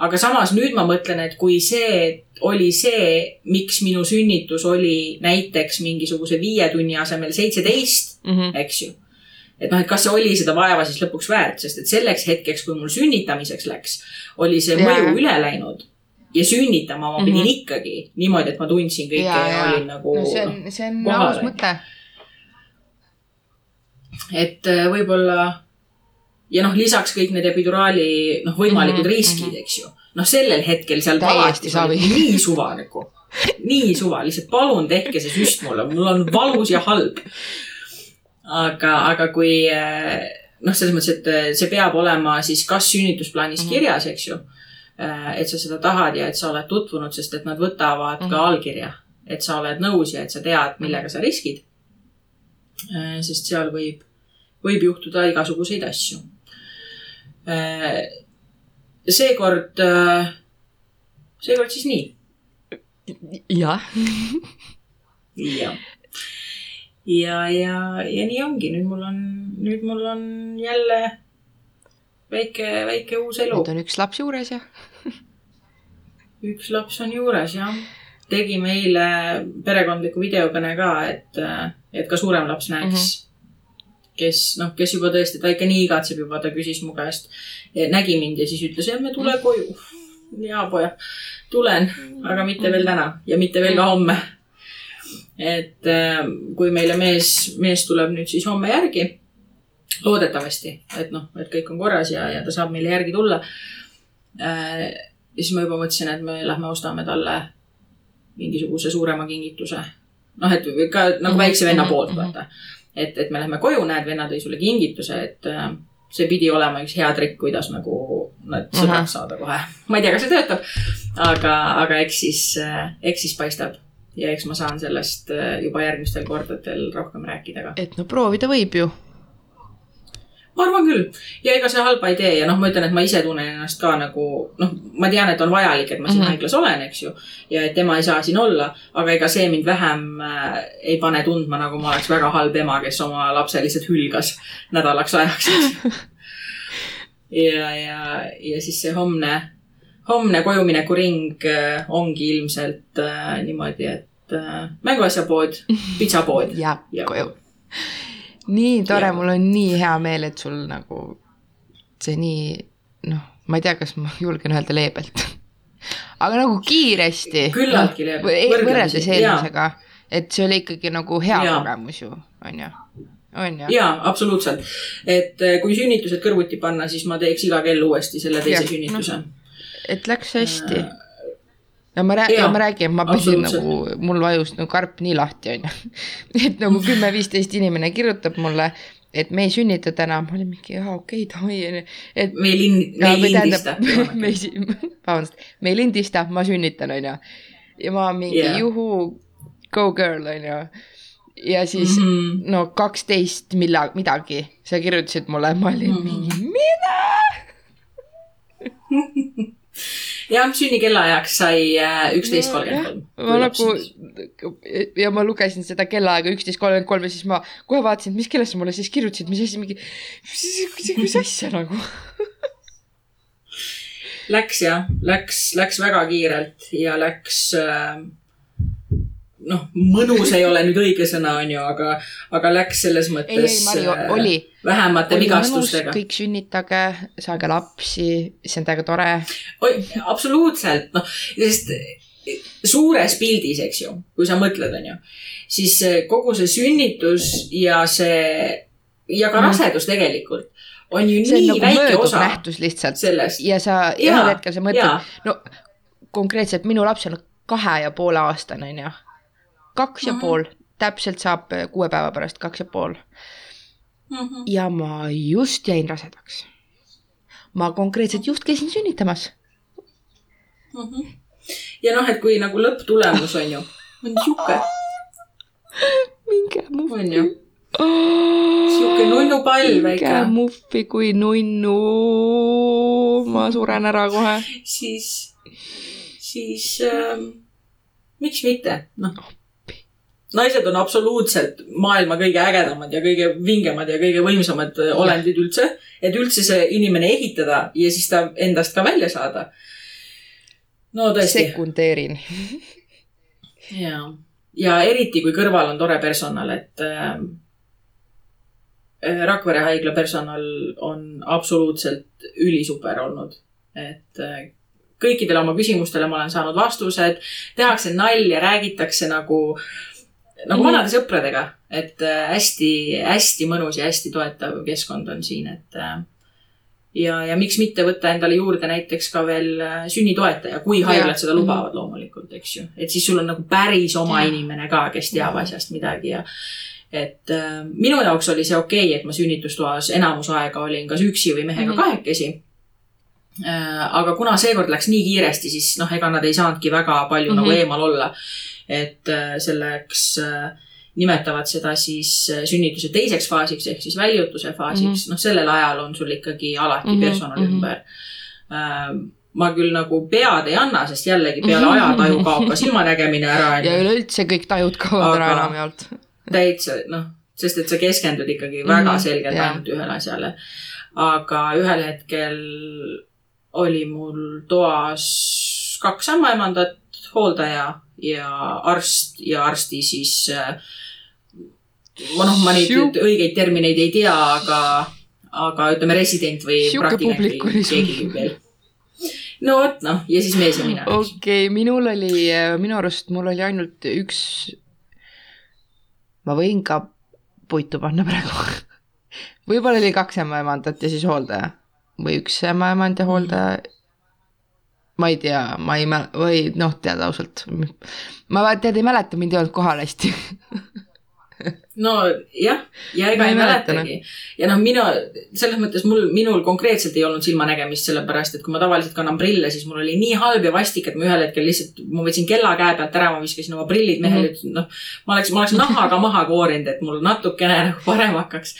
Aga samas nüüd ma mõtlen, et kui see oli see, miks minu sünnitus oli näiteks mingisuguse viie tunni asemel seitseteist, Mhm. eks ju. et noh, et kas see oli seda vaeva siis lõpuks väärt, sest et selleks hetkeks, kui mul sünnitamiseks läks, oli see mõju üle läinud. ja sünnitama ma pidin Mhm. ikkagi niimoodi, et ma tundsin kõike ja, ja olin nagu no see on, see on aus mõte. et äh, võib-olla ja noh, lisaks kõik need epiduraali noh, võimalikud mm Mhm, -hmm. riskid mhm., eks ju. noh, sellel hetkel seal palatis savi. nii suva nagu, nii suva, lihtsalt palun tehke see süst mulle, mul on valus ja halb. aga, aga kui äh, noh, selles mõttes, et äh, see peab olema siis kas sünnitusplaanis mm Mhm. -hmm. kirjas, eks ju. et sa seda tahad ja et sa oled tutvunud, sest et nad võtavad mm -hmm. ka Mhm. allkirja, et sa oled nõus ja et sa tead, millega sa riskid. sest seal võib võib juhtuda igasuguseid asju. seekord, seekord siis nii. jah, jah. ja, ja, ja nii ongi, nüüd mul on, nüüd mul on jälle väike, väike uus elu nüüd. on üks laps juures ja üks laps on juures jah. tegime eile perekondliku videokõne ka, et, et ka suurem laps näeks mm. -hmm. Kes noh, kes juba tõesti, ta ikka nii igatseb juba, ta küsis mu käest, nägi mind ja siis ütles, emme tule koju. jaa, pojad, tulen, aga mitte veel täna ja mitte veel ka homme. et äh, kui meile mees, mees tuleb nüüd siis homme järgi, loodetavasti, et noh, et kõik on korras ja, ja ta saab meile järgi tulla äh,. ja siis ma juba mõtlesin, et me lähme ostame talle mingisuguse suurema kingituse. noh, et ka nagu väikse venna poolt, vaata. Et, et me lähme koju, näed, venna tõi sulle kingituse, et äh, see pidi olema üks hea trikk, kuidas nagu nad sõbraks saada kohe. ma ei tea, kas see töötab, aga, aga eks siis, äh, eks siis paistab ja eks ma saan sellest äh, juba järgmistel kordadel rohkem rääkida ka. et no proovida võib ju ma arvan küll ja ega see halba ei tee ja noh, ma ütlen, et ma ise tunnen ennast ka nagu noh, ma tean, et on vajalik, et ma siin mm -hmm. haiglas olen, eks ju. ja et tema ei saa siin olla, aga ega see mind vähem äh, ei pane tundma, nagu ma oleks väga halb ema, kes oma lapse lihtsalt hülgas nädalaks ajaks ja, ja, ja siis see homne, homne kojumineku ring äh, ongi ilmselt äh, niimoodi, et äh, mänguasjapood, pitsapood ja, ja koju nii tore, mul on nii hea meel, et sul nagu see nii, noh, ma ei tea, kas ma julgen öelda leebelt aga nagu kiiresti. küllaltki leebelt võrreldes eelmisega, et see oli ikkagi nagu hea ja. kogemus ju, on ju on ju? jaa, absoluutselt. et eh, kui sünnitused kõrvuti panna, siis ma teeks iga kell uuesti selle teise ja, sünnituse no,. et läks hästi äh, ja ma räägin, ma räägin, ma pesin nagu, mul vajus nagu karp nii lahti, onju. et nagu kümme-viisteist inimene kirjutab mulle, et me ei sünnita täna, ma olin mingi, aa okei okay,, davai, onju. et. me ei lin-, me ei lindista. me ei, vabandust, me ei lindista, ma sünnitan, onju. ja ma mingi yeah. juhu, go girl, onju. ja siis mm -hmm. no kaksteist milla-, midagi, sa kirjutasid mulle, ma olin mm -hmm. mingi, mida jah, sünnikellaajaks sai äh, üksteist kolmkümmend kolm. ma nagu ja ma lugesin seda kellaaega üksteist kolmkümmend kolm ja siis ma kohe vaatasin, et mis kellast sa mulle siis kirjutasid, mis asi, mingi, mis asja nagu Läks jah, läks, läks väga kiirelt ja läks äh, noh, mõnus ei ole nüüd õige sõna, on ju, aga, aga läks selles mõttes. ei, ei, Mari, äh, oli. Vähemate oli vigastustega. kõik sünnitage, saage lapsi, see on täiega tore. oi, absoluutselt, noh, sest suures pildis, eks ju, kui sa mõtled, on ju, siis kogu see sünnitus ja see ja ka mm. rasedus tegelikult on ju see nii on nagu väike osa. nähtus lihtsalt sellest. ja sa ja, ühel hetkel sa mõtled, no konkreetselt minu laps on kahe ja poole aastane, onju kaks ja mm -hmm. pool, täpselt saab kuue päeva pärast kaks ja pool mm. -hmm. ja ma just jäin rasedaks. ma konkreetselt just käisin sünnitamas mm. -hmm. ja noh, et kui nagu lõpptulemus on ju, on sihuke. minge muffi. on ju sihuke nunnu pall väike. minge muffi kui nunnu. ma suren ära kohe. siis, siis ähm, miks mitte, noh naised on absoluutselt maailma kõige ägedamad ja kõige vingemad ja kõige võimsamad äh, olendid üldse. et üldse see inimene ehitada ja siis ta endast ka välja saada. no tõesti. sekundeerin ja, ja eriti kui kõrval on tore personal, et äh, äh, Rakvere haigla personal on absoluutselt ülisuper olnud, et äh, kõikidele oma küsimustele ma olen saanud vastused, tehakse nalja, räägitakse nagu äh, nagu vanade sõpradega, et hästi-hästi äh, mõnus ja hästi toetav keskkond on siin, et äh, ja, ja miks mitte võtta endale juurde näiteks ka veel äh, sünnitoetaja, kui haiglad seda mhm. lubavad loomulikult, eks ju. et siis sul on nagu päris oma ja. inimene ka, kes teab asjast midagi ja et äh, minu jaoks oli see okei okay,, et ma sünnitustoas enamus aega olin kas üksi või mehega mm -hmm. kahekesi äh,. aga kuna seekord läks nii kiiresti, siis noh, ega nad ei saanudki väga palju mm -hmm. nagu mhm. eemal olla et äh, selleks äh, nimetavad seda siis äh, sünnituse teiseks faasiks ehk siis väljutuse faasiks mm -hmm., noh, sellel ajal on sul ikkagi alati mm -hmm. personal mm -hmm. ümber. ma küll nagu pead ei anna, sest jällegi peale ajataju kaob ka silmanägemine ära. ja üleüldse kõik tajud kaovad ära enamjaolt. täitsa, noh, sest et sa keskendud ikkagi väga mm -hmm. selgelt yeah. ainult ühele asjale. aga ühel hetkel oli mul toas kaks ämmaemandat, hooldaja ja arst ja arsti siis äh, ma noh, ma neid Siuk... õigeid termineid ei tea, aga, aga ütleme resident või praktikant või keegi veel. no vot noh, ja siis mees ja mina. okei okay,, minul oli, minu arust mul oli ainult üks. ma võin ka puitu panna praegu võib-olla oli kaks ämmaemandat ja siis hooldaja või üks ämmaemand ja hooldaja. Ma ei tea, ma ei mäle- või noh, tead ausalt. ma tead ei mäleta, mind ei olnud kohal hästi nojah, ja ega ei ei mäleta, mäletagi. ja noh, mina, selles mõttes mul, minul konkreetselt ei olnud silmanägemist, sellepärast et kui ma tavaliselt kannan prille, siis mul oli nii halb ja vastik, et ma ühel hetkel lihtsalt, ma võtsin kella käe pealt ära, ma viskasin oma prillid mehele mm, -hmm. noh. ma oleks, ma oleks nahaga maha koorinud, et mul natukene nagu parem hakkaks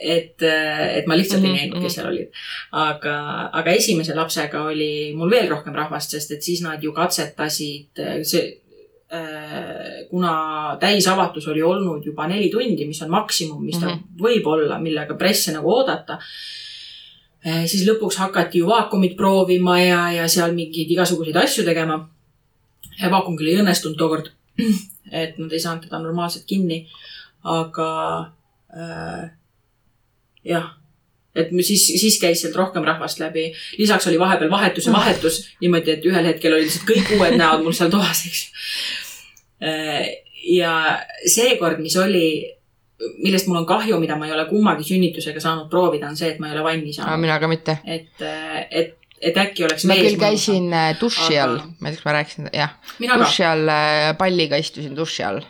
et, et ma lihtsalt mm -hmm. ei Mhm, näinud, kes seal olid. aga, aga esimese lapsega oli mul veel rohkem rahvast, sest et siis nad ju katsetasid, see äh, kuna täisavatus oli olnud juba neli tundi, mis on maksimum, mis ta mm Mhm. -hmm. võib olla, millega presse nagu oodata. siis lõpuks hakati ju vaakumit proovima ja, ja seal mingeid igasuguseid asju tegema. vaakum küll ei õnnestunud tookord, et nad ei saanud teda normaalselt kinni, aga äh, jah et siis, siis käis sealt rohkem rahvast läbi. lisaks oli vahepeal vahetus ja vahetus niimoodi, et ühel hetkel olid lihtsalt kõik uued näod mul seal toas, eks ju. ja seekord, mis oli, millest mul on kahju, mida ma ei ole kummagi sünnitusega saanud proovida, on see, et ma ei ole vanni saanud. mina ka mitte. et, et, et äkki oleks ma küll käisin äh, duši all Aga-, ma ei tea, kas ma rääkisin, jah, duši all, palliga istusin duši all.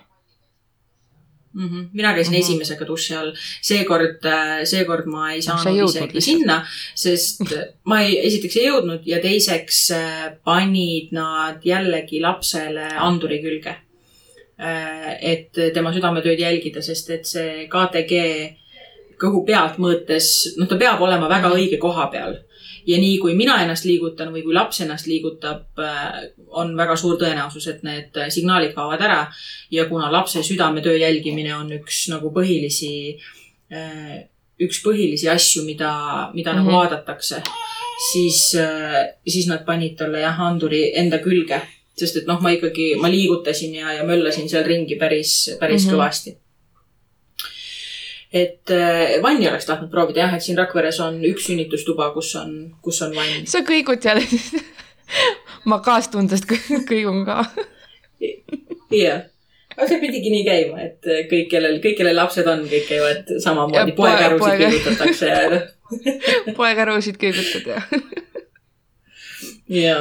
mm. -hmm. mina käisin mm. -hmm. esimesega duši all, seekord, seekord ma ei sa ei saanud isegi sinna, sest ma ei, esiteks ei jõudnud ja teiseks äh, panid nad jällegi lapsele anduri külge. et tema südametööd jälgida, sest et see KTG kõhu pealt mõõtes, noh, ta peab olema väga Mhm. õige koha peal ja nii kui mina ennast liigutan või kui laps ennast liigutab, on väga suur tõenäosus, et need signaalid kaovad ära. ja kuna lapse südametöö jälgimine on üks nagu põhilisi, üks põhilisi asju, mida, mida mm -hmm. Mhm. nagu vaadatakse, siis, siis nad panid talle jah, anduri enda külge. sest et noh, ma ikkagi, ma liigutasin ja, ja möllasin seal ringi päris, päris mm Mhm. -hmm. kõvasti et äh, vanni oleks tahtnud proovida jah, et siin Rakveres on üks sünnitustuba, kus on, kus on vann. sa kõigud seal ma kaastundest kõ- kõigun ka. jah, aga see pidigi nii käima, et äh, kõik, kellel, kõik, kellel lapsed on, kõik käivad samamoodi poekärusid poega- liigutatakse ja poekärusid kõigutad ja. ja.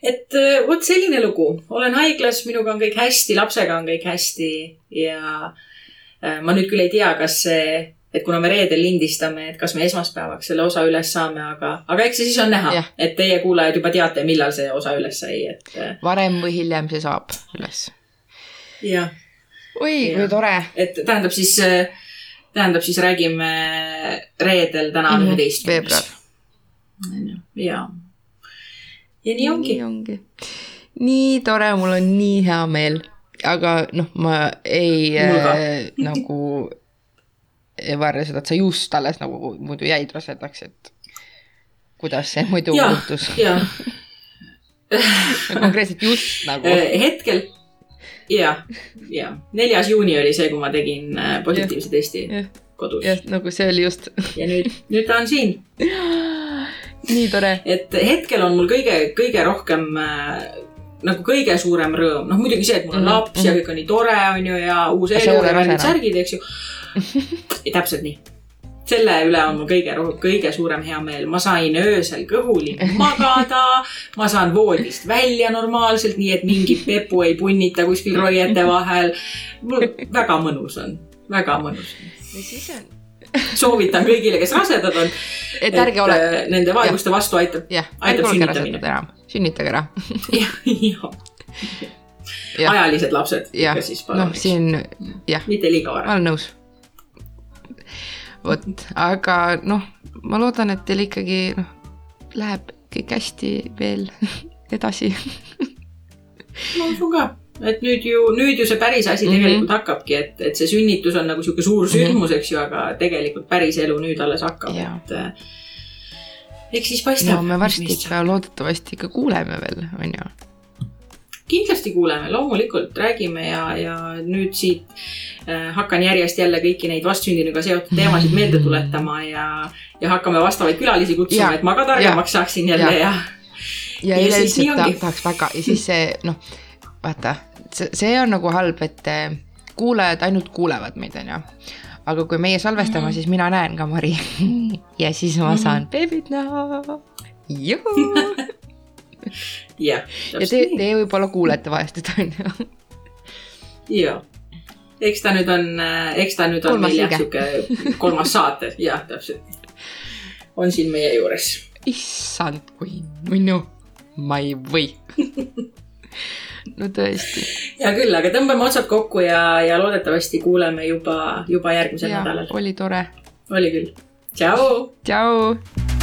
et äh, vot selline lugu, olen haiglas, minuga on kõik hästi, lapsega on kõik hästi ja ma nüüd küll ei tea, kas see, et kuna me reedel lindistame, et kas me esmaspäevaks selle osa üles saame, aga, aga eks see siis on näha et teie kuulajad juba teate, millal see osa üles sai, et äh, varem või hiljem see saab üles. jah, oi, kui tore. et tähendab siis, tähendab siis räägime reedel, täna on Mhm, üheteistkümnes veebruar.. ja, ja nii ongi nii. ongi. nii tore, mul on nii hea meel, aga noh, ma ei äh, nagu ei varja seda, et sa just alles nagu muidu jäid rasedaks, et kuidas see muidu Jah. juhtus. ja konkreetselt just nagu. Äh, hetkel ja, ja neljas juuni oli see, kui ma tegin äh, positiivse testi jah, kodus jah, nagu see oli just ja nüüd, nüüd ta on siin, nii tore. et hetkel on mul kõige, kõige rohkem äh, nagu kõige suurem rõõm, noh muidugi see, et mul on Mhm, laps ja kõik on nii tore, on ju, ja uus elu ja värgid särgid, eks ju. täpselt nii. selle üle on mul kõige, kõige suurem heameel, ma sain öösel kõhuli magada, ma saan voodist välja normaalselt, nii et mingi pepu ei punnita kuskil roiete vahel. mul väga mõnus on, väga mõnus. ja siis on. soovitan kõigile, kes rasedad on, et ärge ole, äh, nende vaevuste vastu aitab. jah, aitab ärge olge sünnitamine. Sünnitage ära. jah, Jah. ajalised lapsed jah ikka siis, noh, palun, siin jah, mitte liiga ma vara. olen nõus. vot, aga noh, ma loodan, et teil ikkagi noh, läheb kõik hästi veel edasi. ma usun ka, et nüüd ju, nüüd ju see päris asi Mhm. tegelikult hakkabki, et, et see sünnitus on nagu sihuke suur sündmus, eks ju, aga tegelikult päris elu nüüd alles hakkab, et eks siis paistab no me varsti ikka loodetavasti ikka kuuleme veel, on ju. kindlasti kuuleme, loomulikult räägime ja, ja nüüd siit äh, hakkan järjest jälle kõiki neid vastsündinuga seotud teemasid meelde tuletama ja, ja hakkame vastavaid külalisi kutsuma, et ma ka targemaks saaksin jälle Ja. ja, ja ja üleüldiselt ta, tahaks väga ja siis see noh, vaata, see, on nagu halb, et eh, kuulajad ainult kuulevad meid, on ju. Aga kui meie salvestame mm, -hmm. siis mina näen ka Mari ja siis ma saan mm -hmm. beebit näha. juhu jah. ja te, te võib-olla kuulete vahest, et on ju. ja, eks ta nüüd on, eks ta nüüd on kolmas meil jah, sihuke kolmas saate, jah, täpselt. on siin meie juures. issand, kui nunnu, ma ei või no tõesti. hea küll, aga tõmbame otsad kokku ja, ja loodetavasti kuuleme juba, juba järgmisel ja, nädalal. oli tore. oli küll. tšau. tšau.